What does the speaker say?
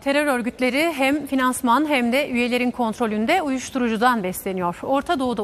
Terör örgütleri hem finansman hem de üyelerin kontrolünde uyuşturucudan besleniyor. Orta Doğu'da